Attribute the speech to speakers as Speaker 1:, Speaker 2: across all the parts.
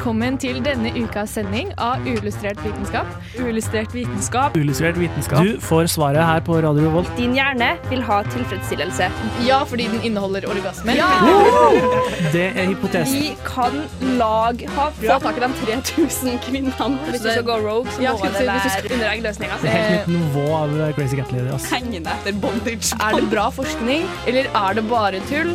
Speaker 1: Velkommen til denne ukas sending av Uillustrert vitenskap. Uillustrert vitenskap.
Speaker 2: Uillustrert vitenskap. Du får svaret her på Radio Revolt.
Speaker 3: Din hjerne vil ha tilfredsstillelse.
Speaker 1: Ja, fordi den inneholder orgasmer.
Speaker 2: Det er hypotesen.
Speaker 3: Vi kan lag ha
Speaker 1: Få tak i de 3000 kvinnene.
Speaker 3: Hvis du skal gå rogue, så
Speaker 1: Ja,
Speaker 3: må det være under eggløsninga.
Speaker 2: Det er helt nytt nivå av Crazy Cat Lady. ass.
Speaker 4: hengende etter bondage.
Speaker 1: Er det bra forskning, eller er det bare tull?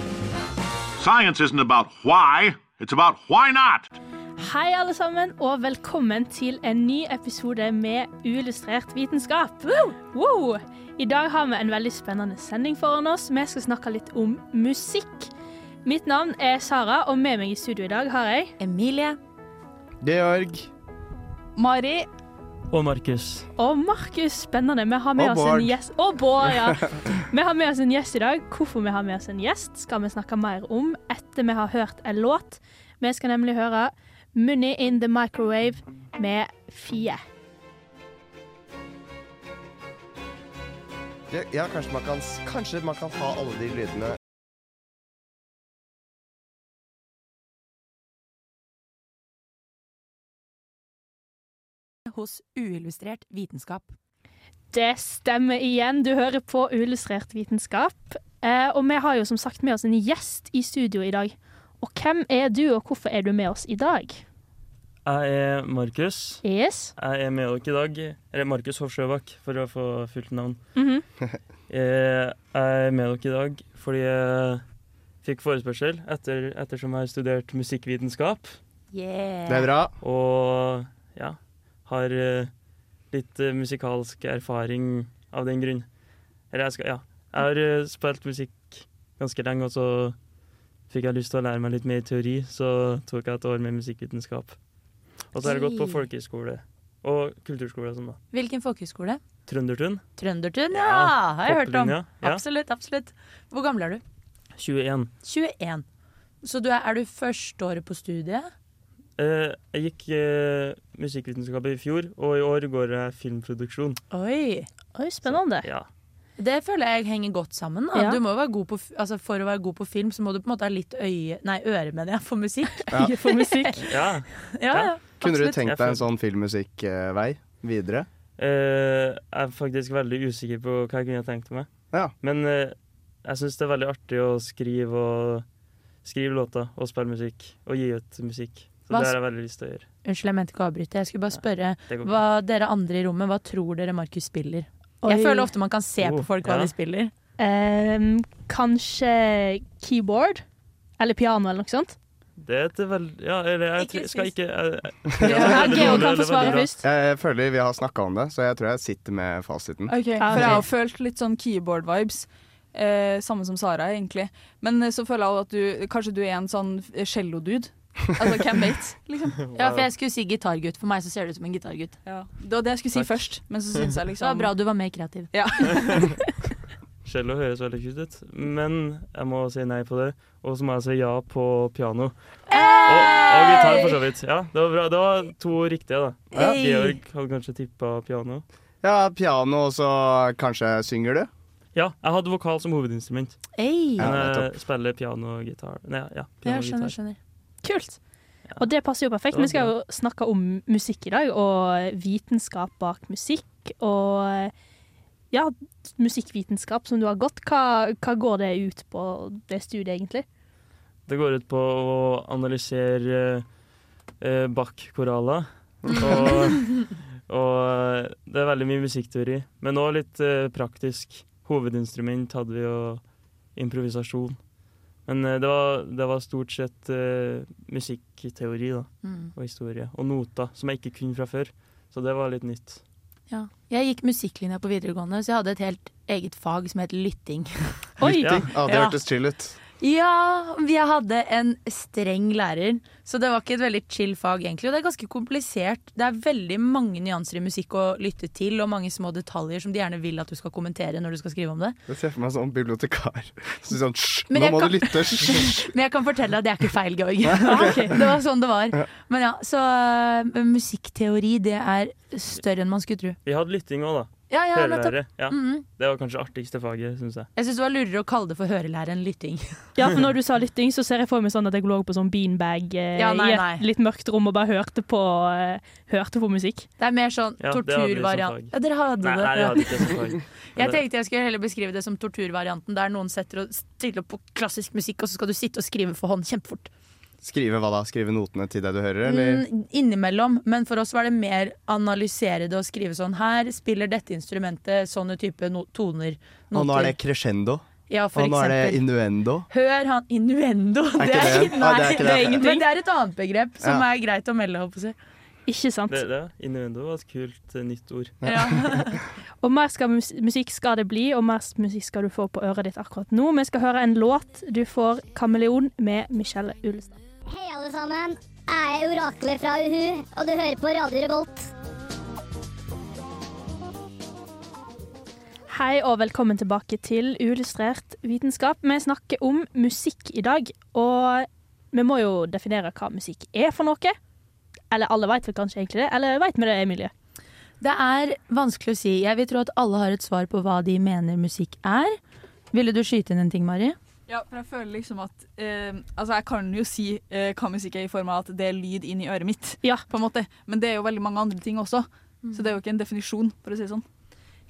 Speaker 5: Science isn't about why, it's about why not.
Speaker 6: Hei, alle sammen, og velkommen til en ny episode med Uillustrert vitenskap. Wow! I dag har vi en veldig spennende sending foran oss. Vi skal snakke litt om musikk. Mitt navn er Sara, og med meg i studio i dag har jeg
Speaker 3: Emilie.
Speaker 7: Georg.
Speaker 4: Mari,
Speaker 2: Og Markus.
Speaker 6: Og Markus. Spennende. Vi har med
Speaker 7: Og
Speaker 6: oss
Speaker 7: Bård.
Speaker 6: en gjest. Og Bård, ja. Vi har med oss en gjest i dag. Hvorfor vi har med oss en gjest, skal vi snakke mer om etter vi har hørt en låt. Vi skal nemlig høre 'Money in the Microwave' med Fie.
Speaker 7: Ja, kanskje, man kan, kanskje man kan ha alle de lydene
Speaker 4: hos Uillustrert vitenskap.
Speaker 6: Det stemmer igjen. Du hører på Uillustrert vitenskap. Eh, og vi har jo som sagt med oss en gjest i studio i dag. Og hvem er du, og hvorfor er du med oss i dag?
Speaker 8: Jeg er Markus.
Speaker 6: Yes.
Speaker 8: Jeg er med dere i dag. Eller Markus Hofsjøbakk, for å få fullt navn.
Speaker 6: Mm
Speaker 8: -hmm. Jeg er med dere i dag fordi jeg fikk forespørsel etter, ettersom jeg har studert musikkvitenskap.
Speaker 7: Det er bra.
Speaker 8: Og ja, har eh, litt eh, musikalsk erfaring av den grunn. Eller jeg skal, ja. Jeg har spilt musikk ganske lenge, og så fikk jeg lyst til å lære meg litt mer teori, så tok jeg et år med musikkvitenskap. Og så har jeg gått på folkehøyskole og kulturskole og sånn, da.
Speaker 4: Hvilken folkehøyskole?
Speaker 8: Trøndertun.
Speaker 4: Trøndertun, ja!
Speaker 8: Ja,
Speaker 4: Har jeg hørt om.
Speaker 8: Ja.
Speaker 4: Absolutt, absolutt. Hvor gammel er du?
Speaker 8: 21.
Speaker 4: 21. Så du er, er du førsteåret på studiet?
Speaker 8: Eh, jeg gikk eh, musikkvitenskap i fjor, og i år går jeg filmproduksjon.
Speaker 4: Oi!
Speaker 6: Oi, spennende.
Speaker 8: Ja.
Speaker 4: Det føler jeg henger godt sammen. Da.
Speaker 6: Ja.
Speaker 4: Du må være god på, altså for å være god på film, så må du på en måte ha litt øye, nei, øre mener jeg, for musikk.
Speaker 7: Ja.
Speaker 6: For musikk.
Speaker 8: ja.
Speaker 4: Ja, ja,
Speaker 7: Kunne du tenkt deg en sånn filmmusikkvei videre?
Speaker 8: Uh, jeg er faktisk veldig usikker på hva jeg kunne tenkt meg.
Speaker 7: Ja.
Speaker 8: Men uh, jeg syns det er veldig artig å skrive og skrive låter og spille musikk. Og gi ut musikk. Så
Speaker 4: Hva
Speaker 8: det har jeg veldig lyst til å gjøre.
Speaker 4: Unnskyld, jeg mente ikke å avbryte. Jeg skulle bare spørre
Speaker 8: ja,
Speaker 4: hva dere andre i rommet, hva tror dere Markus spiller?
Speaker 6: Oi.
Speaker 4: Jeg føler ofte man kan se
Speaker 8: Oh,
Speaker 4: på folk hva
Speaker 8: ja.
Speaker 4: de spiller.
Speaker 6: Um, kanskje keyboard? Eller piano, eller noe sånt?
Speaker 8: Det er et veldig Ja, eller jeg
Speaker 4: Ikke
Speaker 8: skal ikke jeg,
Speaker 6: Ja,
Speaker 8: det-
Speaker 6: kan få svare først.
Speaker 7: Jeg føler vi har snakka om det, så jeg tror jeg sitter med fasiten.
Speaker 6: Okay,
Speaker 9: For jeg har følt litt sånn keyboard-vibes. Eh, samme som Sara, egentlig. Men eh, så føler jeg at du kanskje du er en sånn cello-dude. Altså, hvem vet? Liksom.
Speaker 4: Ja, for jeg skulle si gitargutt. For meg så ser du ut som en gitargutt.
Speaker 9: Ja. Det var det jeg skulle si
Speaker 8: Takk.
Speaker 9: først, men så syns jeg liksom
Speaker 4: det var bra du var mer kreativ.
Speaker 9: Ja.
Speaker 8: Cello høres veldig kult ut, men jeg må si nei på det. Og så må jeg si ja på piano. Og, og gitar, for så vidt. Ja, det var bra. Det var to riktige, da.
Speaker 7: Ja.
Speaker 8: Georg hadde kanskje tippa piano.
Speaker 7: Ja, piano, og så kanskje synger du?
Speaker 8: Ja, jeg hadde vokal som hovedinstrument.
Speaker 4: Hey.
Speaker 8: Men jeg spiller piano og gitar. Nei, ja,
Speaker 4: Ja,
Speaker 8: piano ja,
Speaker 4: skjønner,
Speaker 8: gitar.
Speaker 4: skjønner.
Speaker 6: Kult. Og det passer jo perfekt. Vi skal jo snakke om musikk i dag, og vitenskap bak musikk. Og ja, musikkvitenskap som du har gått. Hva, hva går det ut på det studiet, egentlig?
Speaker 8: Det går ut på å analysere eh, Bach-koraller. Og, og det er veldig mye musikkteori, men òg litt eh, praktisk. Hovedinstrument hadde vi jo improvisasjon. Men eh, det, var, det var stort sett uh, musikkteori da,
Speaker 4: Mm.
Speaker 8: og historie. Og noter, som jeg ikke kunne fra før. Så det var litt nytt.
Speaker 4: Ja. Jeg gikk musikklinja på videregående, så jeg hadde et helt eget fag som het lytting.
Speaker 6: Oi!
Speaker 8: Ja.
Speaker 7: Ja, det
Speaker 4: Ja.
Speaker 7: hørtes chill ut.
Speaker 4: Ja, jeg hadde en streng lærer, så det var ikke et veldig chill fag egentlig. Og det er ganske komplisert. Det er veldig mange nyanser i musikk å lytte til, og mange små detaljer som de gjerne vil at du skal kommentere når du skal skrive om det.
Speaker 7: Jeg ser for meg sånn bibliotekar. Så sånn, «Hysj, nå må
Speaker 4: kan-
Speaker 7: du lytte!
Speaker 4: Men jeg kan fortelle deg at det er ikke feil, Georg. Det var sånn det var. Men ja, så uh, musikkteori, det er større enn man skulle tro.
Speaker 8: Vi hadde lytting òg, da.
Speaker 4: Ja, ja.
Speaker 8: Hørelære. Ja.
Speaker 4: Mhm.
Speaker 8: Det var kanskje artigste faget, syns jeg.
Speaker 4: Jeg syns det var lurere å kalle det for hørelære enn lytting.
Speaker 6: Ja, for når du sa lytting, så ser jeg for meg sånn at jeg lå på sånn beanbag eh,
Speaker 4: Ja, nei,
Speaker 6: i et litt mørkt rom og bare hørte på, eh, hørte på musikk.
Speaker 4: Det er mer sånn torturvariant. Ja, dere hadde
Speaker 8: Nei,
Speaker 4: det.
Speaker 8: nei, vi hadde ikke som fag.
Speaker 4: Jeg tenkte jeg skulle heller beskrive det som torturvarianten, der noen setter og stiller opp på klassisk musikk, og så skal du sitte og skrive for hånd kjempefort.
Speaker 7: Skrive hva da? Skrive notene til det du hører, eller?
Speaker 4: Mm, innimellom, men for oss var det mer analysere det og skrive sånn Her spiller dette instrumentet sånne type no toner.
Speaker 7: Og nå er det crescendo.
Speaker 4: Ja, for
Speaker 7: og nå er det innuendo.
Speaker 4: Hør han Innuendo!
Speaker 7: Er ikke det?
Speaker 4: Nei,
Speaker 7: Ah, det er det.
Speaker 4: ingenting. Men det er et annet begrep som
Speaker 7: Ja.
Speaker 4: er greit å melde. Holdt på å si.
Speaker 6: Ikke sant?
Speaker 8: Det, det, Innuendo var et kult eh, nytt ord.
Speaker 6: Og mer skal mus musikk skal det bli, og mer musikk skal du få på øret ditt akkurat nå. Vi skal høre en låt. Du får 'Kameleon' med Michelle Ulestad.
Speaker 10: Hei, alle sammen. Jeg er oraklet fra Uhu, og du hører på Radio Revolt.
Speaker 6: Hei og velkommen tilbake til Uillustrert vitenskap. Vi snakker om musikk i dag, og vi må jo definere hva musikk er for noe. Eller alle vet vel kanskje egentlig det, eller vet vi det, Emilie?
Speaker 4: Det er vanskelig å si. Jeg vil tro at alle har et svar på hva de mener musikk er. Ville du skyte inn en ting, Mari?
Speaker 9: Ja, for jeg føler liksom at eh, Altså, jeg kan jo si eh, hva musikk er i form av at det er lyd inn i øret mitt, ja. på en måte. Men det er jo veldig mange andre ting også. Så det er jo ikke en definisjon, for å si det sånn.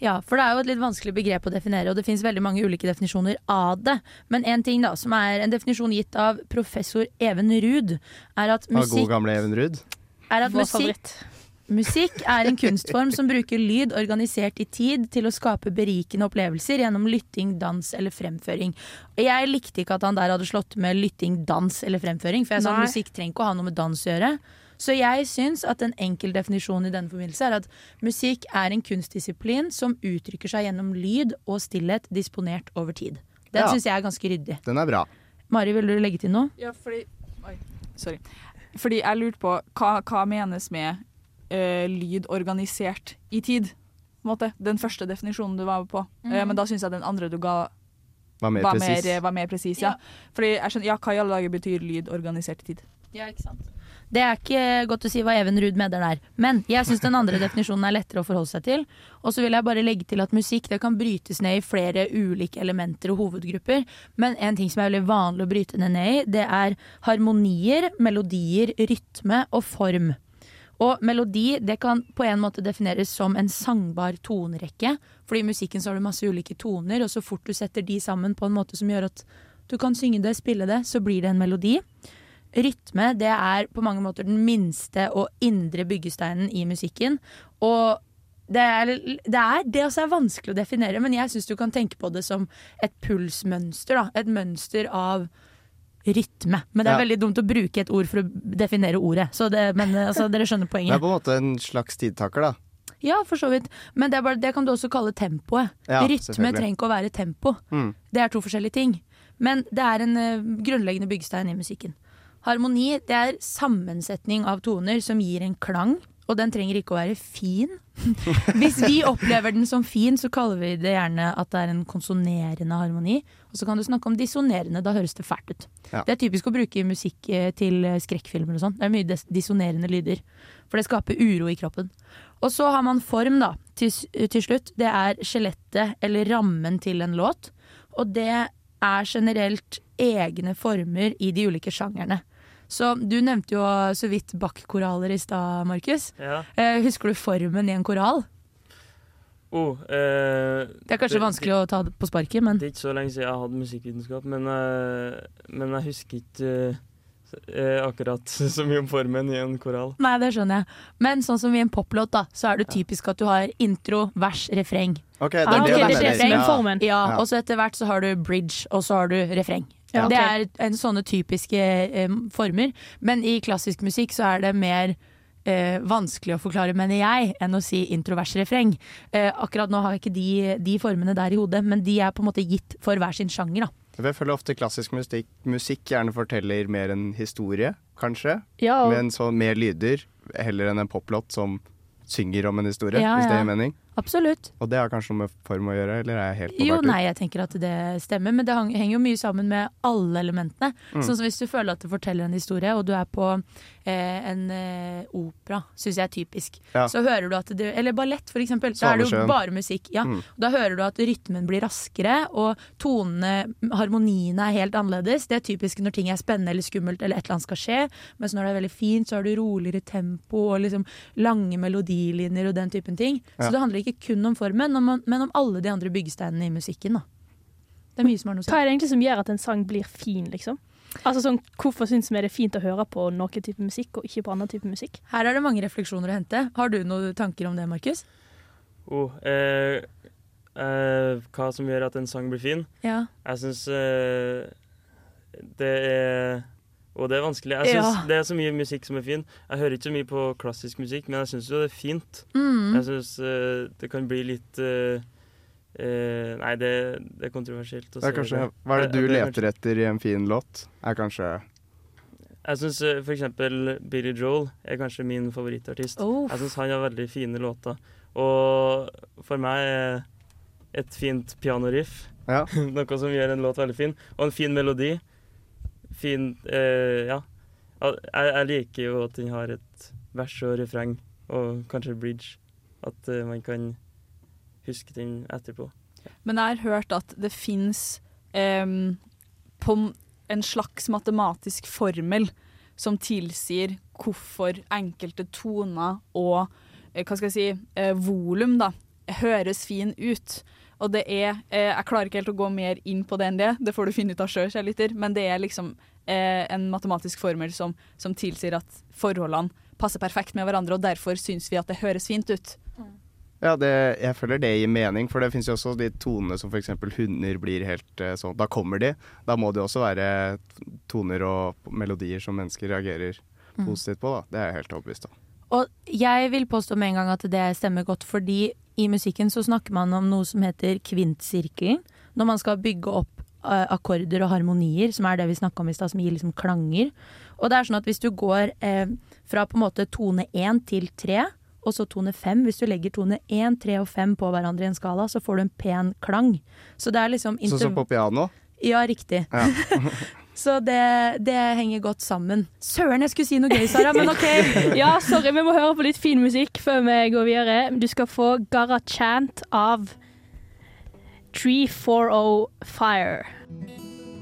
Speaker 4: Ja, for det er jo et litt vanskelig begrep å definere, og det finnes veldig mange ulike definisjoner av det. Men en ting da, som er en definisjon gitt av professor Even Ruud, er at musikk
Speaker 7: Av god gamle Even Ruud.
Speaker 4: er at musikk, musikk er en kunstform som bruker lyd organisert i tid til å skape berikende opplevelser gjennom lytting, dans eller fremføring. Jeg likte ikke at han der hadde slått med lytting, dans eller fremføring, for jeg sa at musikk trenger ikke å ha noe med dans å gjøre. Så jeg syns at en enkel definisjon i denne forbindelse er at musikk er en kunstdisiplin som uttrykker seg gjennom lyd og stillhet disponert over tid. Den
Speaker 7: Ja.
Speaker 4: syns jeg er ganske ryddig.
Speaker 7: Den er bra.
Speaker 4: Mari, vil du legge til noe?
Speaker 9: Ja, fordi Oi, sorry. Fordi jeg lurte på hva, hva menes med eh, lyd organisert i tid? Måte. Den første definisjonen du var på. Eh,
Speaker 4: Mhm.
Speaker 9: men da syns jeg den andre du ga,
Speaker 7: Var mer
Speaker 9: var
Speaker 7: presis.
Speaker 9: mer, var mer presis. Ja. Fordi jeg skjønner, ja, hva i alle dager betyr lyd organisert i tid?
Speaker 4: Ja, ikke sant. Det er ikke godt å si hva Even Ruud mener der. Men jeg syns den andre definisjonen er lettere å forholde seg til. Og så vil jeg bare legge til at musikk det kan brytes ned i flere ulike elementer og hovedgrupper. Men en ting som er veldig vanlig å bryte det ned i, det er harmonier, melodier, rytme og form. Og melodi det kan på en måte defineres som en sangbar tonerekke. Fordi i musikken så har du masse ulike toner, og så fort du setter de sammen på en måte som gjør at du kan synge det, spille det, så blir det en melodi. Rytme det er på mange måter den minste og indre byggesteinen i musikken. Og det er det, er, det også er vanskelig å definere, men jeg syns du kan tenke på det som et pulsmønster. Da. Et mønster av rytme. Men det er
Speaker 7: Ja.
Speaker 4: veldig dumt å bruke et ord for å definere ordet. Så det, men altså, dere skjønner poenget.
Speaker 7: Det er på en måte en slags tidtaker, da.
Speaker 4: Ja, for så vidt. Men det, bare, det kan du også kalle tempoet.
Speaker 7: Ja,
Speaker 4: Rytme trenger ikke å være tempo.
Speaker 7: Mm.
Speaker 4: Det er to forskjellige ting. Men det er en uh, grunnleggende byggestein i musikken. Harmoni det er sammensetning av toner som gir en klang, og den trenger ikke å være fin. Hvis vi opplever den som fin, så kaller vi det gjerne at det er en konsonerende harmoni. Og så kan du snakke om dissonerende, da høres det fælt ut.
Speaker 7: Ja.
Speaker 4: Det er typisk å bruke musikk eh, til eh, skrekkfilmer og sånn. Det er mye dis- dissonerende lyder. For det skaper uro i kroppen. Og så har man form, da, til, til slutt. Det er skjelettet eller rammen til en låt. Og det er generelt egne former i de ulike sjangerne. Så Du nevnte jo så vidt Bach-koraler i stad, Markus.
Speaker 8: Ja.
Speaker 4: Eh, husker du formen i en koral?
Speaker 8: Oh, eh,
Speaker 4: Det er kanskje vanskelig å ta det på sparket, men
Speaker 8: Det er ikke så lenge siden jeg hadde musikkvitenskap, men, eh, men jeg husker ikke eh, akkurat så mye om formen i en koral.
Speaker 4: Nei, det skjønner jeg. Men sånn som i en poplåt, da, så er det typisk at du har intro, vers, refreng.
Speaker 7: Ok, det er
Speaker 4: Ah,
Speaker 7: det
Speaker 4: ok,
Speaker 7: du
Speaker 4: det det,
Speaker 7: det,
Speaker 4: det,
Speaker 7: Ja.
Speaker 4: Ja,
Speaker 7: Ja.
Speaker 4: og så etter hvert så har du bridge, og så har du refreng.
Speaker 6: Ja,
Speaker 4: Det er en sånne typiske eh, former. Men i klassisk musikk så er det mer eh, vanskelig å forklare, mener jeg, enn å si introvers-refreng. Eh, akkurat nå har jeg ikke de, de formene der i hodet, men de er på en måte gitt for hver sin sjanger. da.
Speaker 7: Jeg føler ofte klassisk musikk, musikk gjerne forteller mer en historie, kanskje.
Speaker 6: Ja, og-
Speaker 7: Men så mer lyder, heller enn en poplåt som synger om en historie,
Speaker 4: Ja,
Speaker 7: hvis det gir mening.
Speaker 4: Absolutt.
Speaker 7: Og det har kanskje noe med form å gjøre, eller er jeg helt på
Speaker 4: Jo, nei, jeg tenker at det stemmer, men det henger jo mye sammen med alle elementene.
Speaker 7: Mm.
Speaker 4: Sånn som hvis du føler at det forteller en historie, og du er på eh, en eh, opera, syns jeg er typisk.
Speaker 7: Ja.
Speaker 4: Så hører du at det Eller ballett, for eksempel. Da er det jo bare musikk. Ja.
Speaker 7: Mm.
Speaker 4: Da hører du at rytmen blir raskere, og tonene, harmoniene er helt annerledes. Det er typisk når ting er spennende eller skummelt eller et eller annet skal skje. Mens når det er veldig fint, så har du roligere tempo og liksom lange melodilinjer og den typen ting.
Speaker 6: Ja.
Speaker 4: Så det handler ikke kun om formen, men om, alle de andre byggesteinene i musikken. da. Det er mye som har noe.
Speaker 6: Hva er det egentlig som gjør at en sang blir fin, liksom? Altså sånn, Hvorfor syns vi det er fint å høre på noen type musikk, og ikke på annen type musikk?
Speaker 4: Her er det mange refleksjoner å hente. Har du noen tanker om det, Markus?
Speaker 8: Oh, eh, eh, hva som gjør at en sang blir fin?
Speaker 4: Ja.
Speaker 8: Jeg syns eh, det er Og det er vanskelig. Jeg synes
Speaker 4: Ja.
Speaker 8: Det er så mye musikk som er fin. Jeg hører ikke så mye på klassisk musikk, men jeg syns jo det er fint.
Speaker 4: Mm.
Speaker 8: Jeg syns uh, det kan bli litt uh, uh, Nei, det, det er kontroversielt å
Speaker 7: Det er kanskje, hva er det du
Speaker 8: jeg,
Speaker 7: leter etter i en fin låt? Er kanskje
Speaker 8: Jeg syns uh, f.eks. Billy Joel er kanskje min favorittartist.
Speaker 4: Oh.
Speaker 8: Jeg syns han har veldig fine låter. Og for meg er et fint pianoriff noe som gjør en låt veldig fin. Og en fin melodi. Fin eh, Ja. Jeg, jeg liker jo at den har et vers og refreng, og kanskje bridge. At eh, man kan huske den etterpå.
Speaker 9: Men jeg har hørt at det fins på en slags matematisk formel som tilsier hvorfor enkelte toner og eh, hva skal jeg si, eh, volum da, høres fin ut. Og det er eh, Jeg klarer ikke helt å gå mer inn på det enn det, det får du finne ut av sjøl, kjærligheter, men det er liksom eh, en matematisk formel som, som tilsier at forholdene passer perfekt med hverandre, og derfor syns vi at det høres fint ut.
Speaker 7: Ja, det, jeg føler det gir mening, for det fins jo også de tonene som f.eks. hunder blir helt eh, sånn Da kommer de. Da må det også være toner og melodier som mennesker reagerer
Speaker 4: Mm.
Speaker 7: positivt på, da. Det er jeg helt overbevist om.
Speaker 4: Og jeg vil påstå med en gang at det stemmer godt, fordi i musikken så snakker man om noe som heter kvintsirkelen. Når man skal bygge opp uh, akkorder og harmonier, som er det vi snakka om i stad, som gir liksom klanger. Og det er sånn at hvis du går uh, fra på en måte tone én til tre, og så tone fem, hvis du legger tone én, tre og fem på hverandre i en skala, så får du en pen klang. Så det er liksom
Speaker 7: Sånn som på piano.
Speaker 4: Ja, riktig.
Speaker 7: Ja.
Speaker 4: Så det, det henger godt sammen. Søren, jeg skulle si noe gøy, Sara, men OK.
Speaker 6: ja, sorry, vi må høre på litt fin musikk før vi går videre. Du skal få Gara Chant av 340 Fire.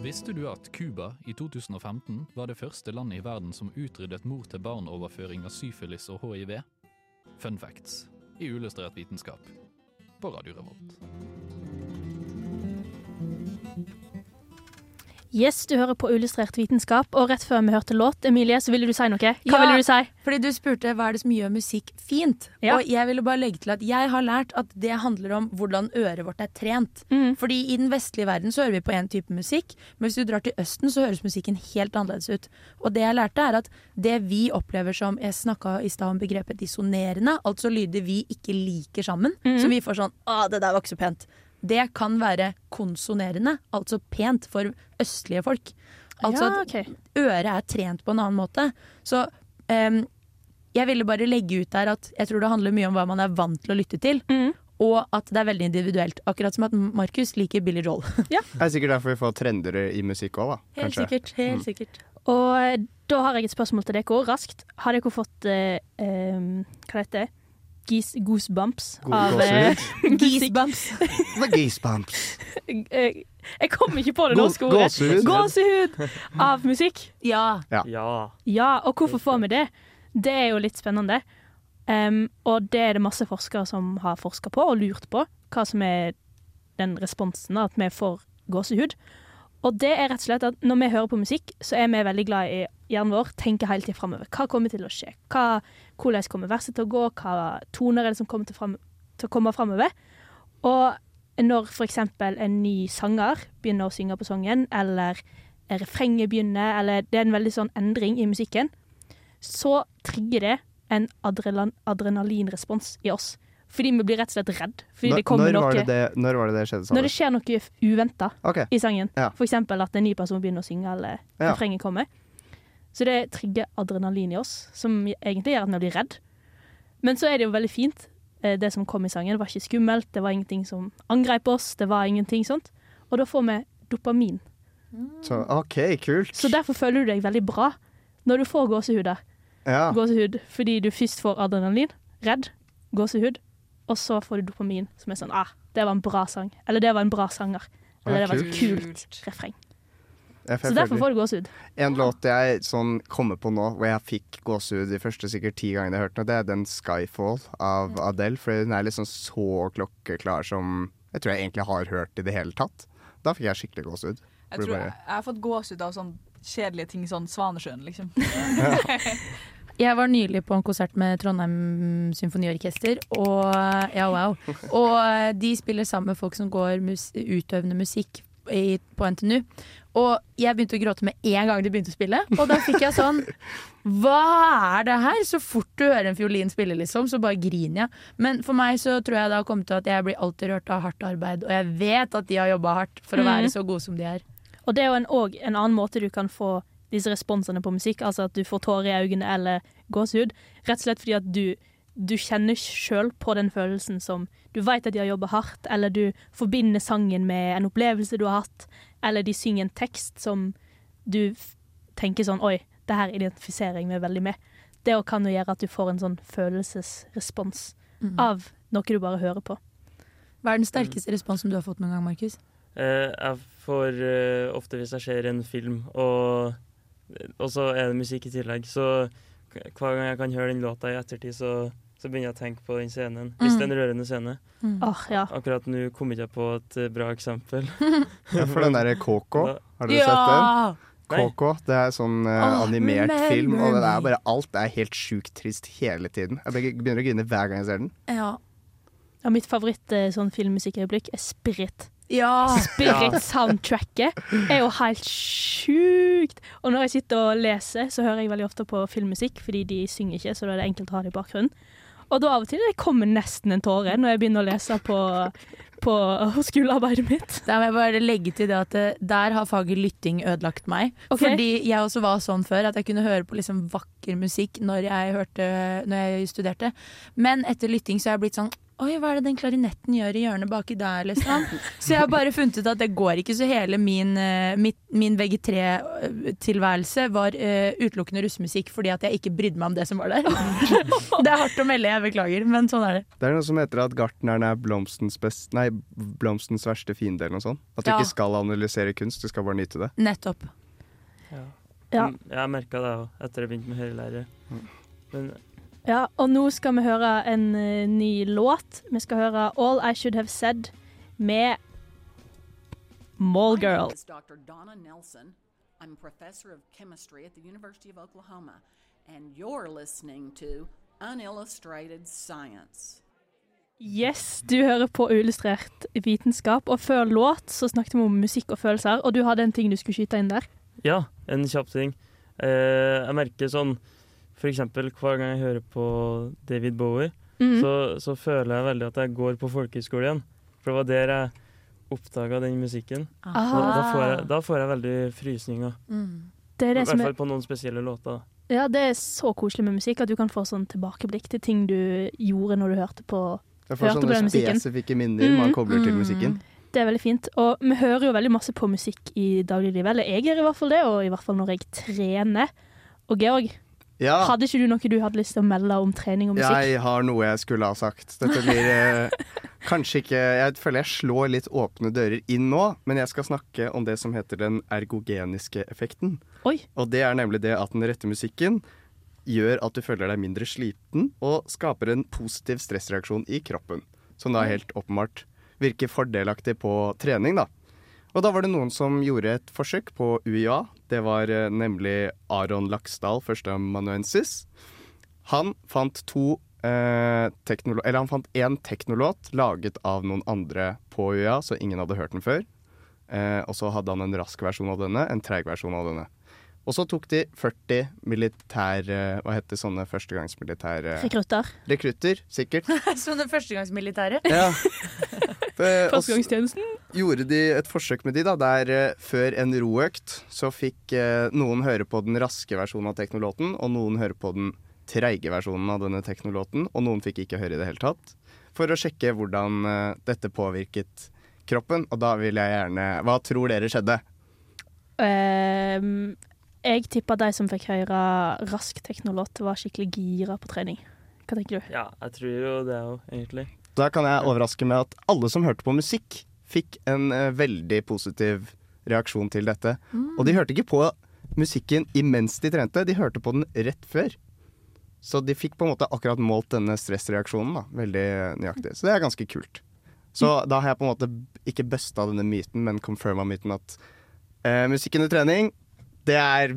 Speaker 11: Visste du at Cuba i 2015 var det første landet i verden som utryddet mor-til-barn-overføring av syfilis og hiv? Fun facts i Uillustrert vitenskap på Radio Revolt.
Speaker 6: Yes, du hører på Illustrert vitenskap, og rett før vi hørte låt, Emilie, så ville du si noe. Hva
Speaker 4: Ja,
Speaker 6: ville du si?
Speaker 4: Fordi du spurte hva er det som gjør musikk fint.
Speaker 6: Ja.
Speaker 4: Og jeg ville bare legge til at jeg har lært at det handler om hvordan øret vårt er trent.
Speaker 6: Mm.
Speaker 4: Fordi i den vestlige verden så hører vi på én type musikk, men hvis du drar til Østen, så høres musikken helt annerledes ut. Og det jeg lærte, er at det vi opplever som Jeg snakka i stad om begrepet dissonerende, altså lyder vi ikke liker sammen.
Speaker 6: mm.
Speaker 4: Så vi får sånn Å, det der var ikke så pent. Det kan være konsonerende, altså pent for østlige folk. Altså
Speaker 6: Ja,
Speaker 4: at øret er trent på en annen måte. Så um, jeg ville bare legge ut der at jeg tror det handler mye om hva man er vant til å lytte til. Og at det er veldig individuelt. Akkurat som at Markus liker Billy Joel.
Speaker 7: Det er sikkert derfor vi får trender i musikk òg, da.
Speaker 4: Helt
Speaker 7: kanskje.
Speaker 4: sikkert. helt
Speaker 7: Mm.
Speaker 4: sikkert.
Speaker 6: Og da har jeg et spørsmål til dere raskt. Har dere fått eh, um, Hva heter det? Geese, goosebumps
Speaker 7: Go-
Speaker 6: av Geesebumps.
Speaker 7: Hva er Geesebumps.
Speaker 6: jeg, jeg kom ikke på det norske ordet.
Speaker 7: gåsehud.
Speaker 6: Gåsehud av musikk.
Speaker 4: Ja.
Speaker 7: Ja.
Speaker 6: Ja, og hvorfor får vi det? Det er jo litt spennende. Um, og det er det masse forskere som har forska på og lurt på hva som er den responsen, at vi får gåsehud. Og det er rett og slett at når vi hører på musikk, så er vi veldig glad i hjernen vår, tenker hele tida framover. Hva kommer til å skje? Hva, hvordan kommer verset til å gå? Hva toner er det som kommer til, frem, til å komme framover? Og når f.eks. en ny sanger begynner å synge på sangen, eller refrenget begynner, eller det er en veldig sånn endring i musikken, så trigger det en adrenal adrenalinrespons i oss. Fordi vi blir rett og slett redd. Fordi
Speaker 7: Når,
Speaker 6: det kommer
Speaker 7: når, var det når var det det skjedde? sånn?
Speaker 6: Når det skjer noe uventa
Speaker 7: okay.
Speaker 6: i sangen.
Speaker 7: Ja.
Speaker 6: For eksempel at en ny person begynner å synge, eller
Speaker 7: Ja.
Speaker 6: refrenget kommer. Så det trigger adrenalin i oss, som egentlig gjør at vi blir redd. Men så er det jo veldig fint, eh, det som kom i sangen. Det var ikke skummelt, det var ingenting som angrep oss, det var ingenting sånt. Og da får vi dopamin.
Speaker 7: Så, OK, kult.
Speaker 6: Så derfor føler du deg veldig bra når du får gåsehud der.
Speaker 7: Ja.
Speaker 6: Gåsehud fordi du først får adrenalin, redd, gåsehud, og så får du dopamin, som er sånn ah, det var en bra sang. Eller det var en bra sanger. Eller
Speaker 7: Ja,
Speaker 6: det var et
Speaker 7: kult
Speaker 6: refreng.
Speaker 7: Jeg
Speaker 6: Så derfor får du gåsehud.
Speaker 7: En låt jeg sånn kommer på nå, hvor jeg fikk gåsehud de første sikkert ti gangene jeg hørte den, det er den 'Skyfall' av Adele. For den er liksom så klokkeklar som jeg tror jeg egentlig har hørt i det hele tatt. Da fikk jeg skikkelig gåsehud.
Speaker 9: Jeg tror
Speaker 7: bare-
Speaker 9: jeg, jeg har fått gåsehud av sånn kjedelige ting, sånn Svanesjøen, liksom.
Speaker 4: Jeg var nylig på en konsert med Trondheim Symfoniorkester, og ja, wow. Og de spiller sammen med folk som går mus utøvende musikk i, på NTNU. Og jeg begynte å gråte med en gang de begynte å spille. Og da fikk jeg sånn Hva er det her? Så fort du hører en fiolin spille, liksom, så bare griner jeg. Men for meg så tror jeg det har kommet til at jeg blir alltid rørt av hardt arbeid. Og jeg vet at de har jobba hardt for å være så gode som de er.
Speaker 6: Og det er jo en, også en annen måte du kan få disse responsene på musikk, altså at du får tårer i øynene eller gåsehud. Rett og slett fordi at du, du kjenner sjøl på den følelsen som Du vet at de har jobba hardt, eller du forbinder sangen med en opplevelse du har hatt, eller de synger en tekst som du tenker sånn Oi, det her identifiserer jeg meg veldig med. Det kan jo gjøre at du får en sånn følelsesrespons
Speaker 4: mm.
Speaker 6: av noe du bare hører på.
Speaker 4: Hva er den sterkeste responsen du har fått noen gang, Markus?
Speaker 8: Eh, jeg får eh, ofte hvis jeg ser en film, og, og så er det musikk i tillegg, så hver gang jeg kan høre den låta i ettertid, så, så begynner jeg å tenke på den scenen. Hvis
Speaker 6: Mm.
Speaker 8: det er en rørende scene.
Speaker 4: Mm.
Speaker 6: Oh, ja.
Speaker 8: Akkurat nå kom ikke jeg på et eh, bra eksempel.
Speaker 7: Ja, for den derre KK, har dere sett den? KK, det er sånn
Speaker 8: uh,
Speaker 7: animert
Speaker 8: men,
Speaker 7: film, og det er bare alt er helt sjukt trist hele tiden. Jeg begynner å grine hver gang jeg ser den.
Speaker 4: Ja.
Speaker 6: Ja, mitt favoritt eh, sånn filmmusikkøyeblikk er Spirit.
Speaker 4: Ja.
Speaker 6: Spirit-soundtracket er jo helt sjukt. Og når jeg sitter og leser, så hører jeg veldig ofte på filmmusikk, fordi de synger ikke, så da er det enkelt å ha det i bakgrunnen. Og da av og til det kommer nesten en tåre når jeg begynner å lese på, på skolearbeidet mitt.
Speaker 4: Da må jeg bare legge til det at eh, der har faget lytting ødelagt meg.
Speaker 6: Okay.
Speaker 4: Fordi jeg også var sånn før, at jeg kunne høre på liksom vakker musikk når jeg, hørte, når jeg studerte. Men etter lytting så har jeg blitt sånn Oi, hva er det den klarinetten gjør i hjørnet baki der, liksom? Så jeg har bare funnet ut at det går ikke, så hele min, eh, mitt, min VG3-tilværelse var uh, utelukkende russemusikk fordi at jeg ikke brydde meg om det som var der. det er hardt å melde, jeg beklager, men sånn er det.
Speaker 7: Det er noe som heter at gartneren er blomstens, best, nei, blomstens verste fiende, eller noe sånt. At du
Speaker 4: Ja.
Speaker 7: ikke skal analysere kunst, du skal bare nyte det.
Speaker 4: Nettopp.
Speaker 8: Ja.
Speaker 6: Ja.
Speaker 8: Mm, Jeg merka det òg, etter jeg begynte med høyrelære. Men
Speaker 6: Ja, og nå skal vi høre en uh, ny låt. Vi skal høre All I Should Have Said med Mall
Speaker 12: My name
Speaker 6: Girl.
Speaker 12: is Dr. Donna Nelson. I'm professor of chemistry at the University of Oklahoma, and you're listening to Unillustrated Science.
Speaker 6: Yes, du hører på Uillustrert vitenskap, og før låt så snakket vi om musikk og følelser, og du hadde en ting du skulle skyte inn der.
Speaker 8: ja, en kjapp ting. Eh, jeg merker sånn For eksempel hver gang jeg hører på David Bowie,
Speaker 6: mm.
Speaker 8: så, så føler jeg veldig at jeg går på folkehøyskole igjen. For det var der jeg oppdaga den musikken. Da, da, får jeg, da får jeg veldig frysninger.
Speaker 6: Det er
Speaker 8: I
Speaker 6: som
Speaker 8: hvert
Speaker 6: er
Speaker 8: fall på noen spesielle låter.
Speaker 6: Ja, det er så koselig med musikk at du kan få sånn tilbakeblikk til ting du gjorde når du hørte på,
Speaker 7: Jeg får
Speaker 6: hørte
Speaker 7: sånne spesifikke minner man
Speaker 6: Mm.
Speaker 7: kobler til musikken.
Speaker 6: Det er veldig fint. Og vi hører jo veldig masse på musikk i dagliglivet. Eller jeg gjør i hvert fall det, og i hvert fall når jeg trener. Og Georg,
Speaker 7: Ja.
Speaker 6: hadde ikke du noe du hadde lyst til å melde om trening og musikk?
Speaker 7: Jeg har noe jeg skulle ha sagt. Dette blir eh, kanskje ikke Jeg føler jeg slår litt åpne dører inn nå, men jeg skal snakke om det som heter den ergogeniske effekten.
Speaker 6: Oi.
Speaker 7: Og det er nemlig det at den rette musikken gjør at du føler deg mindre sliten, og skaper en positiv stressreaksjon i kroppen. Som da helt åpenbart virker fordelaktig på trening, da. Og da var det noen som gjorde et forsøk på UiA. Det var eh, nemlig Aron Laksdal, førsteamanuensis. Han fant to eh, teknolo- Eller han fant én teknolåt laget av noen andre på UiA, så ingen hadde hørt den før. Eh, og så hadde han en rask versjon av denne, en treig versjon av denne. Og så tok de 40 militær... eh, Hva heter sånne førstegangsmilitære
Speaker 6: Rekrutter.
Speaker 7: Rekrutter, sikkert.
Speaker 4: Sånne førstegangsmilitære.
Speaker 7: Ja. Eh,
Speaker 6: Førstegangstjenesten.
Speaker 7: gjorde de et forsøk med de da, der eh, før en roøkt så fikk eh, noen høre på den raske versjonen av teknolåten, og noen høre på den treige versjonen av denne teknolåten, og noen fikk ikke høre i det hele tatt, for å sjekke hvordan eh, dette påvirket kroppen. Og da vil jeg gjerne Hva tror dere skjedde?
Speaker 6: Um, jeg tippa de som fikk høre rask teknolåt, var skikkelig gira på trening. Hva tenker du?
Speaker 8: Ja, jeg tror jo det òg, egentlig.
Speaker 7: Da kan jeg overraske med at alle som hørte på musikk, fikk en eh, veldig positiv reaksjon til dette.
Speaker 4: Mm.
Speaker 7: Og de hørte ikke på musikken imens de trente, de hørte på den rett før. Så de fikk på en måte akkurat målt denne stressreaksjonen da, veldig nøyaktig. Så det er ganske kult. Så da har jeg på en måte ikke busta denne myten, men confirma myten at eh, musikk under trening, det er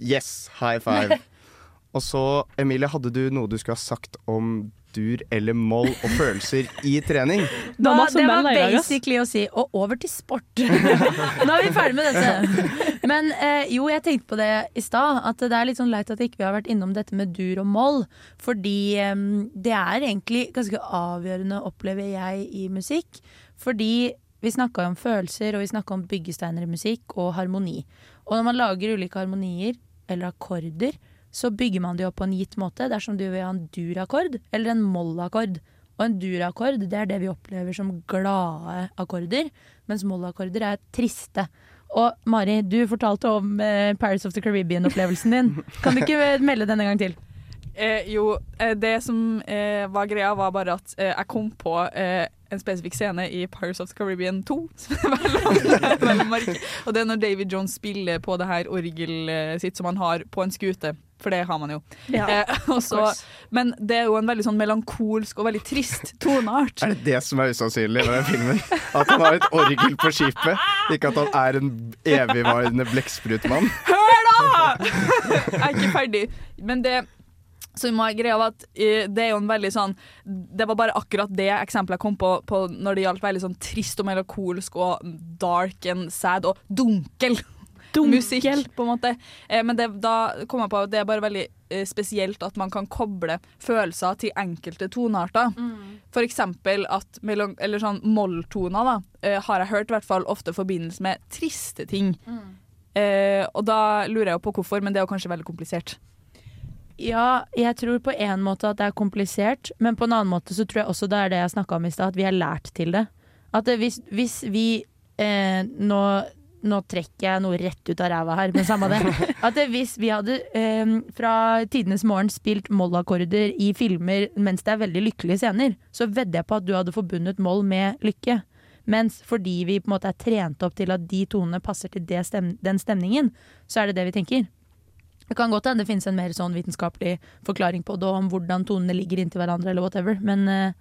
Speaker 7: yes, high five. Og så, Emilie, hadde du noe du skulle ha sagt om dur eller moll og følelser i trening?
Speaker 6: Det var
Speaker 4: det var basically å si og over til sport. Nå er vi ferdig med dette. Men eh, jo, jeg tenkte på det i stad, at det er litt sånn leit at ikke vi har vært innom dette med dur og moll. Fordi eh, det er egentlig ganske avgjørende, opplever jeg, i musikk. Fordi vi snakka om følelser, og vi snakka om byggesteiner i musikk og harmoni. Og når man lager ulike harmonier, eller akkorder, så bygger man det opp på en gitt måte. Er du vil ha en dur-akkord eller en moll-akkord. Og en dur-akkord det er det vi opplever som glade akkorder, mens moll-akkorder er triste. Og Mari, du fortalte om eh, Paris of the Caribbean-opplevelsen din. Kan du ikke melde den en gang til?
Speaker 9: Eh, jo, eh, det som eh, var greia, var bare at eh, jeg kom på eh, en spesifikk scene i Pirates of the Caribbean 2. Som er veldig, veldig merkelig. Og det er når David Jones spiller på det her orgelet sitt som han har på en skute. For det har man jo.
Speaker 6: Ja,
Speaker 9: eh, og
Speaker 6: of
Speaker 9: så-
Speaker 6: course.
Speaker 9: men det er jo en veldig sånn melankolsk og veldig trist toneart.
Speaker 7: Er det det som er usannsynlig med den filmen? At han har et orgel på skipet, ikke at han er en evigvarende blekksprutmann?
Speaker 9: Hør da! Jeg er ikke ferdig. Men det som må greia var at eh, det er jo en veldig sånn Det var bare akkurat det eksempelet jeg kom på, på når det gjaldt veldig sånn trist og melankolsk og dark and sad og dunkel. Musikk, på en måte. Eh, men det, da kom jeg på at det er bare veldig eh, spesielt at man kan koble følelser til enkelte tonearter. For eksempel at eller sånn molltoner da, har jeg hørt i hvert fall ofte forbindes med triste ting. Eh, og da lurer jeg jo på hvorfor, men det er jo kanskje veldig komplisert.
Speaker 4: Ja, jeg tror på en måte at det er komplisert, men på en annen måte så tror jeg også det er det jeg snakka om i stad, at vi er lært til det. At det, hvis, hvis vi eh, nå, nå trekker jeg noe rett ut av ræva her, men samme det. At det, hvis vi hadde eh, fra tidenes morgen spilt mollakkorder i filmer mens det er veldig lykkelige scener, så vedder jeg på at du hadde forbundet moll med lykke. Mens fordi vi på en måte er trent opp til at de tonene passer til det stem den stemningen, så er det det vi tenker. Det kan godt hende det finnes en mer sånn vitenskapelig forklaring på det, om hvordan tonene ligger inntil hverandre, eller whatever. Men uh,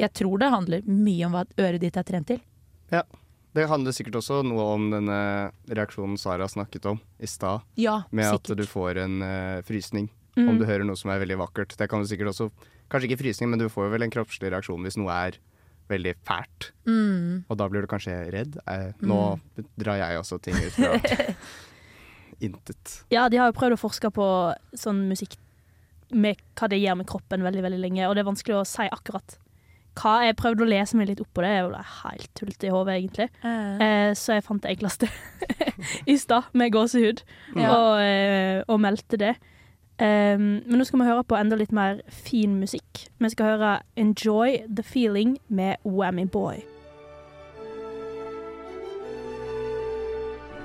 Speaker 4: jeg tror det handler mye om hva øret ditt er trent til.
Speaker 7: Ja. Det handler sikkert også noe om denne reaksjonen Sara snakket om i stad.
Speaker 4: Ja,
Speaker 7: med
Speaker 4: sikkert.
Speaker 7: at du får en uh, frysning
Speaker 4: Mm.
Speaker 7: om du hører noe som er veldig vakkert. Det kan du sikkert også Kanskje ikke frysning, men du får vel en kroppslig reaksjon hvis noe er veldig fælt.
Speaker 4: Mm.
Speaker 7: Og da blir du kanskje redd. Eh, nå drar jeg også ting ut fra intet.
Speaker 6: Ja, de har jo prøvd å forske på sånn musikk med hva det gjør med kroppen veldig, veldig lenge, og det er vanskelig å si akkurat hva. Jeg prøvde å lese meg litt opp på det, jeg var helt tullete i hodet, egentlig. Eh, så jeg fant det enkleste i stad, med gåsehud,
Speaker 4: Ja.
Speaker 6: og, eh, og meldte det. Um, men nå skal vi høre på enda litt mer fin musikk. Vi skal høre 'Enjoy the Feeling' med Whammy Boy.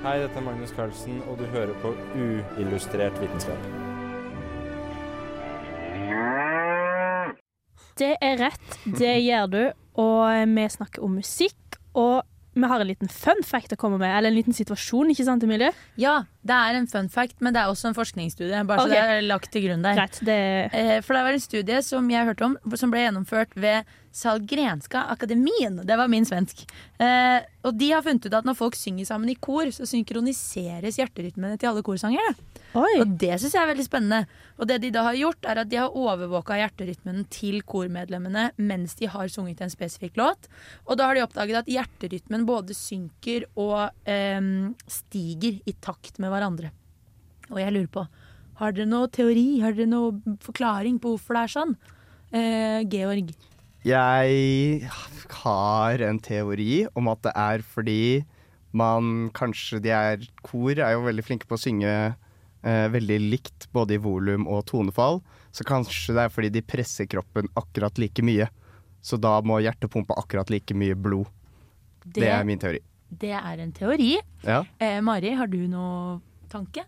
Speaker 13: Hei, dette er Magnus Carlsen, og du hører på Uillustrert vitenskap.
Speaker 6: Det er rett, det gjør du. Og vi snakker om musikk. Og vi har en liten fun fact å komme med, eller en liten situasjon, ikke sant Emilie?
Speaker 4: Ja, det er en fun fact, men det er også en forskningsstudie. Bare
Speaker 6: okay.
Speaker 4: så det er lagt til grunn der.
Speaker 6: Greit, det...
Speaker 4: Eh, For det var en studie som jeg hørte om, som ble gjennomført ved Salgrenska Akademien. Det var min svensk. Eh, og de har funnet ut at når folk synger sammen i kor, så synkroniseres hjerterytmene til alle korsangere. Og det syns jeg er veldig spennende. Og det de da har gjort, er at de har overvåka hjerterytmen til kormedlemmene mens de har sunget en spesifikk låt. Og da har de oppdaget at hjerterytmen både synker og eh, stiger i takt med hverandre. Og jeg lurer på, har dere noe teori, har dere noe forklaring på hvorfor det er sånn? Eh, Georg.
Speaker 7: Jeg har en teori om at det er fordi man kanskje de er Kor er jo veldig flinke på å synge eh, veldig likt både i volum og tonefall. Så kanskje det er fordi de presser kroppen akkurat like mye. Så da må hjertet pumpe akkurat like mye blod. Det,
Speaker 4: Det-
Speaker 7: er min teori.
Speaker 4: Det er en teori.
Speaker 7: Ja.
Speaker 4: Eh, Mari, har du noe tanke?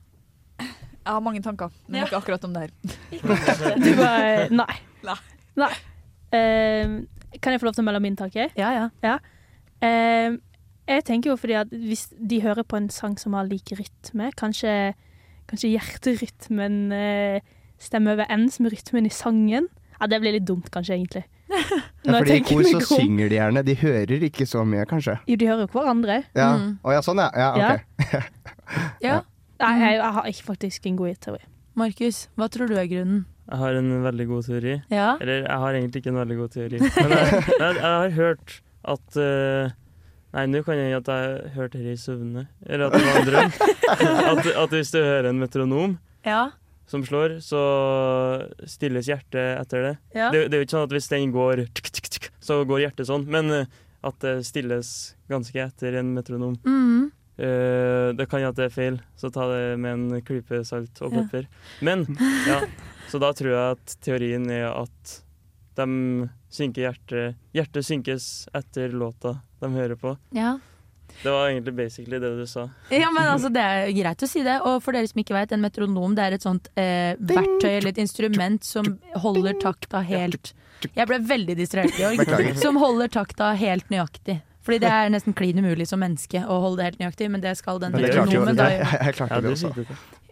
Speaker 9: Jeg har mange tanker, men
Speaker 4: Ja.
Speaker 9: ikke akkurat om det her.
Speaker 6: Du bare Nei.
Speaker 9: Nei.
Speaker 6: Nei. Eh, kan jeg få lov til å melde min tanke?
Speaker 4: Ja, ja.
Speaker 6: Eh, jeg tenker jo fordi at hvis de hører på en sang som har lik rytme, kanskje, kanskje hjerterytmen eh, stemmer overens med rytmen i sangen. Ja, det blir litt dumt kanskje, egentlig.
Speaker 7: Ja, fordi i kor så synger de gjerne. De hører ikke så mye, kanskje.
Speaker 6: Jo, de hører jo hverandre.
Speaker 7: Ja.
Speaker 4: Mm.
Speaker 7: Å ja, sånn ja. ja ok.
Speaker 4: Ja.
Speaker 6: Nei, jeg, jeg har ikke faktisk en god teori.
Speaker 4: Markus, hva tror du er grunnen?
Speaker 8: Jeg har en veldig god teori.
Speaker 4: Ja.
Speaker 8: Eller jeg har egentlig ikke en veldig god teori. Men jeg, jeg, jeg har hørt at uh, Nei, nå kan jeg at jeg hørte dette i søvne. Eller at det var en drøm. At, at hvis du hører en metronom
Speaker 4: Ja.
Speaker 8: som slår, så stilles hjertet etter det.
Speaker 4: Ja.
Speaker 8: Det, det er jo ikke sånn at hvis den går tsk, tsk, tsk, så går hjertet sånn, men eh, at det stilles ganske etter en metronom.
Speaker 4: Mhm.
Speaker 8: Eh, det kan jo at det er feil, så ta det med en klype salt og
Speaker 4: Ja.
Speaker 8: pepper. Men, ja, så da tror jeg at teorien er at de synker hjertet Hjertet synkes etter låta de hører på.
Speaker 4: Ja.
Speaker 8: Det var egentlig basically det du sa.
Speaker 4: Ja, men altså, Det er greit å si det. Og for dere som ikke vet, en metronom det er et sånt eh, verktøy eller et instrument som holder takta helt Jeg ble veldig distrahert, Georg.
Speaker 7: Beklager.
Speaker 4: Som holder takta helt nøyaktig. Fordi det er nesten klin umulig som menneske å holde det helt nøyaktig, men det skal den
Speaker 7: Men det klarte jo
Speaker 4: metronomen da gjøre.
Speaker 7: jeg klarte det også.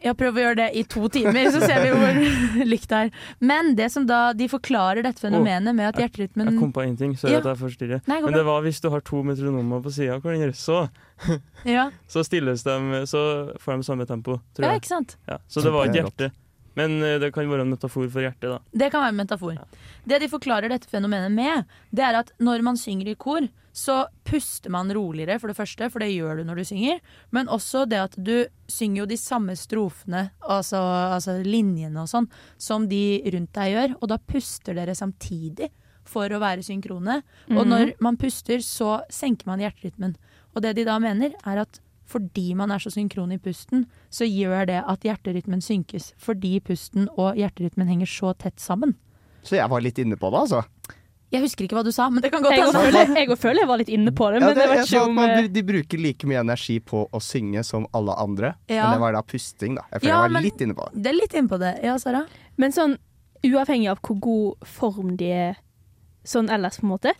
Speaker 4: Jeg prøver å gjøre det i to timer, så ser vi hvor likt det er. Men det som da de forklarer dette fenomenet med at hjerterytmen
Speaker 8: Jeg kom på én ting, sorry
Speaker 4: Ja.
Speaker 8: at jeg forstyrrer.
Speaker 4: Nei,
Speaker 8: Men det var hvis du har to metronomer på sida av hverandre, så,
Speaker 4: Ja,
Speaker 8: så stilles de Så får de samme tempo, tror jeg.
Speaker 4: ja ikke sant?
Speaker 8: Ja, så det var et
Speaker 7: er
Speaker 8: hjerte. Men eh, det kan være en metafor for hjertet, da.
Speaker 4: Det kan være en metafor. Det de forklarer dette fenomenet med, det er at når man synger i kor, så puster man roligere, for det første, for det gjør du når du synger. Men også det at du synger jo de samme strofene, altså, altså linjene og sånn, som de rundt deg gjør. Og da puster dere samtidig for å være synkrone. Og
Speaker 6: Mhm.
Speaker 4: når man puster, så senker man hjerterytmen. Og det de da mener, er at fordi man er så synkron i pusten, så gjør det at hjerterytmen synkes. Fordi pusten og hjerterytmen henger så tett sammen.
Speaker 7: Så jeg var litt inne på det, altså.
Speaker 4: Jeg husker ikke hva du sa, men det kan godt hende.
Speaker 6: òg jeg også føler jeg var litt inne på det,
Speaker 7: Ja,
Speaker 6: men
Speaker 7: det,
Speaker 6: jeg vet
Speaker 7: jeg
Speaker 6: ikke om
Speaker 7: man,
Speaker 6: eh,
Speaker 7: de bruker like mye energi på å synge som alle andre.
Speaker 4: Ja.
Speaker 7: Men det var da pusting, da. Jeg føler
Speaker 4: Ja,
Speaker 7: jeg var
Speaker 4: men-
Speaker 7: litt inne på det.
Speaker 4: Det er litt inne på det. Ja, Sara?
Speaker 6: Men sånn uavhengig av hvor god form de er sånn ellers, på en måte.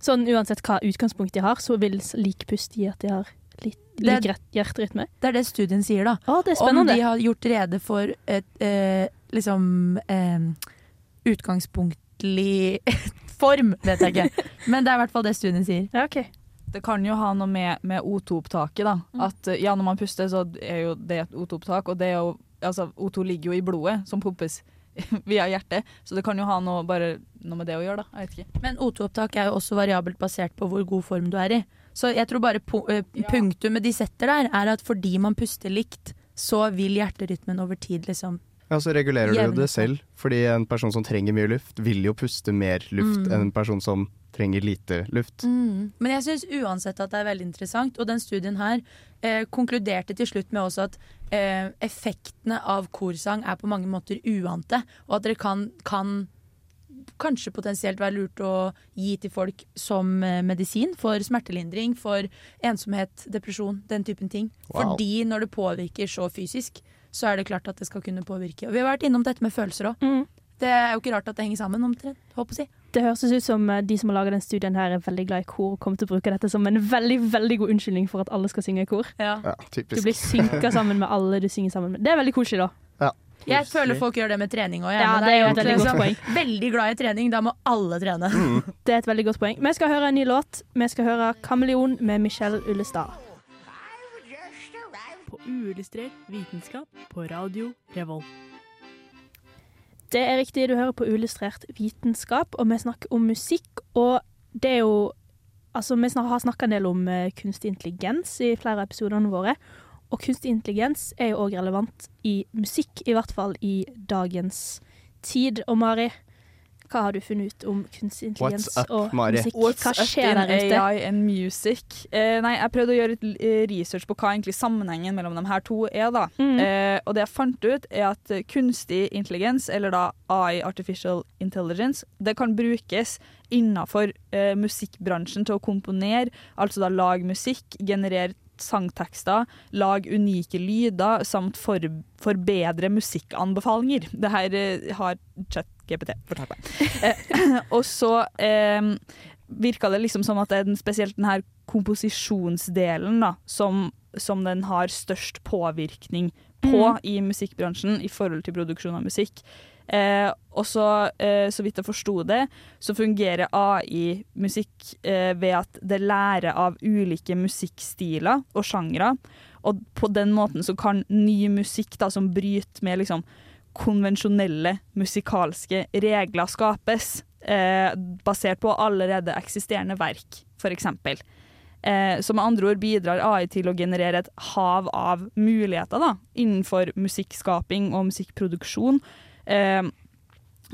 Speaker 6: Sånn uansett hva utgangspunkt de har, så vil lik pust gi at de har litt
Speaker 4: Det-
Speaker 6: lik hjerterytme.
Speaker 4: Det er det studien sier, da.
Speaker 6: Å, det er
Speaker 4: Om de har gjort rede for et eh, liksom eh, utgangspunktlig form, vet jeg ikke. Men det er i hvert fall det studien sier.
Speaker 6: Ja, okay.
Speaker 9: Det kan jo ha noe med, med O2-opptaket, da.
Speaker 4: Mm.
Speaker 9: At ja, når man puster, så er jo det et O2-opptak, og det er jo Altså, O2 ligger jo i blodet, som pumpes via hjertet, så det kan jo ha noe, bare noe med det å gjøre, da. Jeg vet ikke.
Speaker 4: Men O2-opptak er jo også variabelt basert på hvor god form du er i. Så jeg tror bare eh, punktumet de setter der, er at fordi man puster likt, så vil hjerterytmen over tid liksom
Speaker 7: Ja, så regulerer du jo det selv. Fordi en person som trenger mye luft, vil jo puste mer luft
Speaker 4: Mm.
Speaker 7: enn en person som trenger lite luft.
Speaker 4: Mm. Men jeg syns uansett at det er veldig interessant, og den studien her eh, konkluderte til slutt med også at eh, effektene av korsang er på mange måter uante, og at dere kan, kan kanskje potensielt være lurt å gi til folk som eh, medisin for smertelindring, for ensomhet, depresjon, den typen ting.
Speaker 7: Wow.
Speaker 4: Fordi når det påvirker så fysisk, så er det klart at det skal kunne påvirke. Og vi har vært innom dette med følelser òg.
Speaker 6: Mm.
Speaker 4: Det er jo ikke rart at det henger sammen, omtrent. Håper jeg.
Speaker 6: Det høres ut som eh, de som har laga den studien her er veldig glad i kor og kommer til å bruke dette som en veldig veldig god unnskyldning for at alle skal synge i kor.
Speaker 4: Ja.
Speaker 7: Ja,
Speaker 6: Du blir synka sammen med alle du synger sammen med. Det er veldig koselig, da.
Speaker 4: Jeg føler folk gjør det med trening òg.
Speaker 6: Ja, det er jo et veldig godt poeng.
Speaker 4: Veldig glad i trening, da må alle trene.
Speaker 6: Det er et veldig godt poeng. Vi skal høre en ny låt. Vi skal høre 'Kameleon' med Michelle Ullestad.
Speaker 14: Uillustrert vitenskap på radio Revolt.
Speaker 6: Det er riktig, du hører på Uillustrert vitenskap, og vi snakker om musikk. Og det er jo Altså, vi har snakka en del om eh, kunstig intelligens i flere av episodene våre. Og kunstig intelligens er jo òg relevant i musikk, i hvert fall i dagens tid. Og Mari, hva har du funnet ut om kunstig intelligens
Speaker 7: up,
Speaker 6: og
Speaker 7: Mari?
Speaker 6: musikk?
Speaker 9: What's
Speaker 6: hva
Speaker 9: up
Speaker 6: skjer
Speaker 9: in
Speaker 6: der ute?
Speaker 9: AI and music? Eh, nei, jeg prøvde å gjøre litt eh, research på hva egentlig sammenhengen mellom de her to er. da.
Speaker 6: Mm.
Speaker 9: Eh, og det jeg fant ut, er at eh, kunstig intelligens, eller da AI, artificial intelligence, det kan brukes innenfor eh, musikkbransjen til å komponere, altså da lage musikk, generere sangtekster, lage unike lyder, samt for, forbedre musikkanbefalinger. Det her eh, har ChatGPT fortalt meg. Eh, og så eh, virka det liksom som at det er den, spesielt den her komposisjonsdelen da, som, som den har størst påvirkning på
Speaker 6: Mm.
Speaker 9: i musikkbransjen i forhold til produksjon av musikk. Eh, og så, eh, så vidt jeg forsto det, så fungerer AI-musikk eh, ved at det lærer av ulike musikkstiler og sjangre. Og på den måten så kan ny musikk da, som bryter med liksom konvensjonelle musikalske regler skapes, eh, basert på allerede eksisterende verk, f.eks. Eh, så med andre ord bidrar AI til å generere et hav av muligheter da, innenfor musikkskaping og musikkproduksjon. Eh,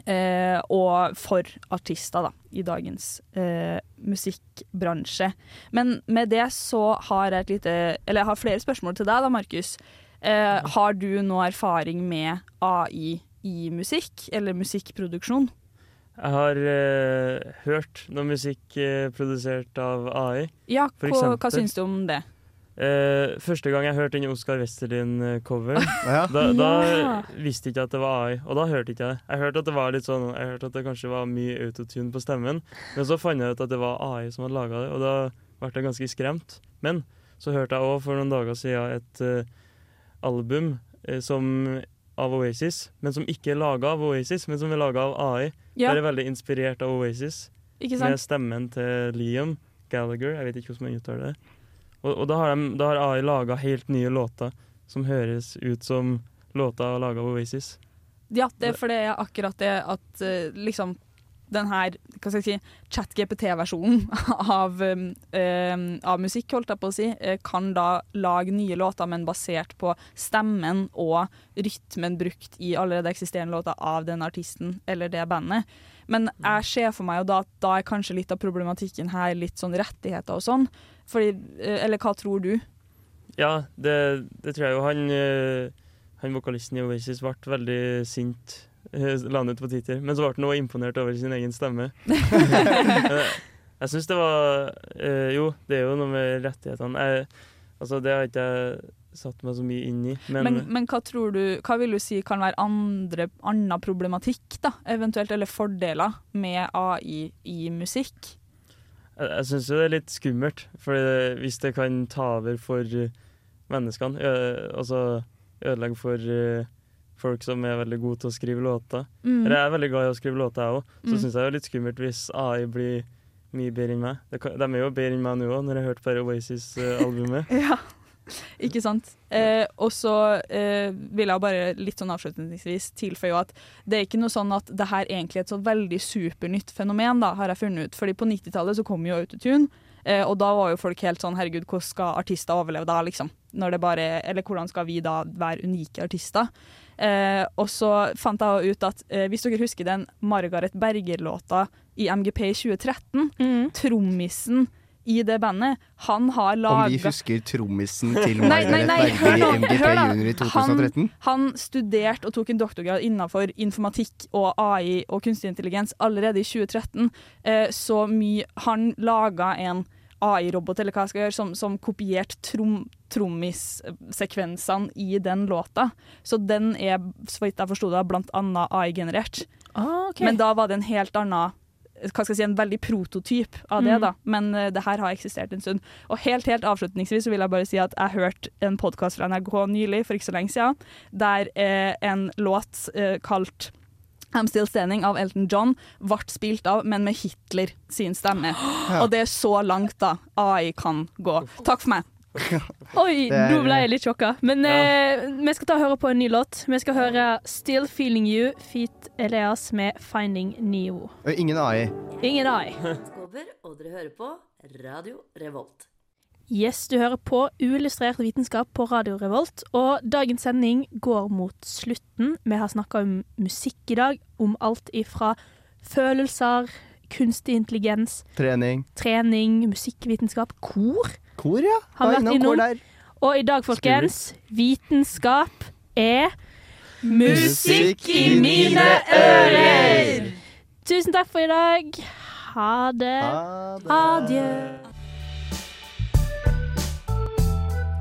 Speaker 9: eh, og for artister da, i dagens eh, musikkbransje. Men med det så har jeg et lite Eller jeg har flere spørsmål til deg, da, Markus. Eh, har du noe erfaring med AI i musikk, eller musikkproduksjon?
Speaker 8: Jeg har eh, hørt noe musikk eh, produsert av AI.
Speaker 9: Ja, hva,
Speaker 8: eksempel.
Speaker 9: hva syns du om det?
Speaker 8: Eh, første gang jeg hørte den Oscar Westerlin-cover,
Speaker 7: Ja.
Speaker 8: da, da
Speaker 9: Ja.
Speaker 8: visste jeg ikke at det var AI. Og da hørte ikke jeg det. Jeg hørte at det var litt sånn Jeg hørte at det kanskje var mye autotune på stemmen, men så fant jeg ut at det var AI som hadde laga det, og da ble jeg ganske skremt. Men så hørte jeg òg for noen dager siden et eh, album eh, som av Oasis, men som ikke er laga av Oasis, men som er laga av AI.
Speaker 9: Ja.
Speaker 8: Der er veldig inspirert av Oasis. Med stemmen til Liam Gallagher. Jeg vet ikke hvordan man uttaler det. Og, og da, har de, da har AI laga helt nye låter som høres ut som låter laga av Oasis.
Speaker 9: Ja, det er for det er akkurat det at eh, liksom den her hva skal jeg si, chat-GPT-versjonen av, um, um, av musikk, holdt jeg på å si, eh, kan da lage nye låter, men basert på stemmen og rytmen brukt i allerede eksisterende låter av den artisten eller det bandet. Men jeg ser for meg jo da at da er kanskje litt av problematikken her litt sånn rettigheter og sånn. Fordi, eh, eller hva tror du?
Speaker 8: Ja, det, det tror jeg jo. Han, eh, han vokalisten i Oasis ble veldig sint. Eh, La han ut på Twitter. Men så ble han også imponert over sin egen stemme. Eh, jeg syns det var eh, Jo, det er jo noe med rettighetene. Jeg, altså, det har ikke jeg satt meg så mye inn i. Men,
Speaker 9: Men, men hva tror du, hva vil du si kan være andre, annen problematikk, da, eventuelt, eller fordeler med AI i musikk?
Speaker 8: Jeg, jeg syns jo det er litt skummelt, for hvis det kan ta over for menneskene ø, Altså ødelegge for folk som er veldig gode til å skrive låter.
Speaker 9: Mm.
Speaker 8: Eller jeg er veldig glad i å skrive låter, jeg òg, så
Speaker 9: Mm.
Speaker 8: syns jeg det er litt skummelt hvis AI blir mye bedre enn meg. Det de er jo bedre enn meg nå òg, når jeg har hørt bare Oasis-albumet.
Speaker 9: Ja, ikke sant. Eh, og så eh, vil jeg bare litt sånn avslutningsvis tilføye at det er ikke noe sånn at det her egentlig er et så veldig supernytt fenomen, da, har jeg funnet ut. Fordi på 90-tallet så kom jo autotune, eh, og da var jo folk helt sånn herregud, hvordan skal artister overleve da, liksom? Når det bare, eller hvordan skal vi da være unike artister? Eh, og så fant jeg ut at eh, hvis dere husker den Margaret Berger-låta i MGP i 2013, trommisen i det bandet, han har laga
Speaker 7: Om vi husker trommisen til Margaret Berger i MGP. Junior i 2013?
Speaker 9: Han, han studerte og tok en doktorgrad innenfor informatikk og AI og kunstig intelligens allerede i 2013. Eh, så mye Han laga en AI-robot eller hva jeg skal gjøre, som, som kopierte trom, trommissekvensene i den låta. Så den er, så vidt jeg forsto det, blant annet AI-generert.
Speaker 6: Ah, okay.
Speaker 9: Men da var det en helt annen hva skal jeg si, en veldig prototyp av det,
Speaker 6: Mm.
Speaker 9: da. Men uh, det her har eksistert en stund. Og helt helt avslutningsvis så vil jeg bare si at jeg hørte en podkast fra NRK nylig, for ikke så lenge siden, der uh, en låt uh, kalt I'm Still Standing av Elton John ble spilt av, men med Hitler sin stemme.
Speaker 6: Ja.
Speaker 9: Og det er så langt da AI kan gå. Takk for meg.
Speaker 6: Oi, nå ble jeg litt sjokka. Men eh, vi skal ta og høre på en ny låt. Vi skal høre 'Still Feeling You' feat. Elias med 'Finding Neo'.
Speaker 7: Ingen AI.
Speaker 6: Ingen AI.
Speaker 15: Og dere hører på Radio Revolt.
Speaker 6: Yes, du hører på Uillustrert vitenskap på Radio Revolt, og dagens sending går mot slutten. Vi har snakka om musikk i dag, om alt ifra følelser, kunstig intelligens,
Speaker 7: Trening.
Speaker 6: trening, musikkvitenskap, kor.
Speaker 7: Kor, ja.
Speaker 6: Har
Speaker 7: vi
Speaker 6: vært
Speaker 7: innom
Speaker 6: innom.
Speaker 7: kor.
Speaker 6: Og i dag, folkens, vitenskap er
Speaker 7: Musikk i mine ører!
Speaker 6: Tusen takk for i dag. Ha det. Adjø.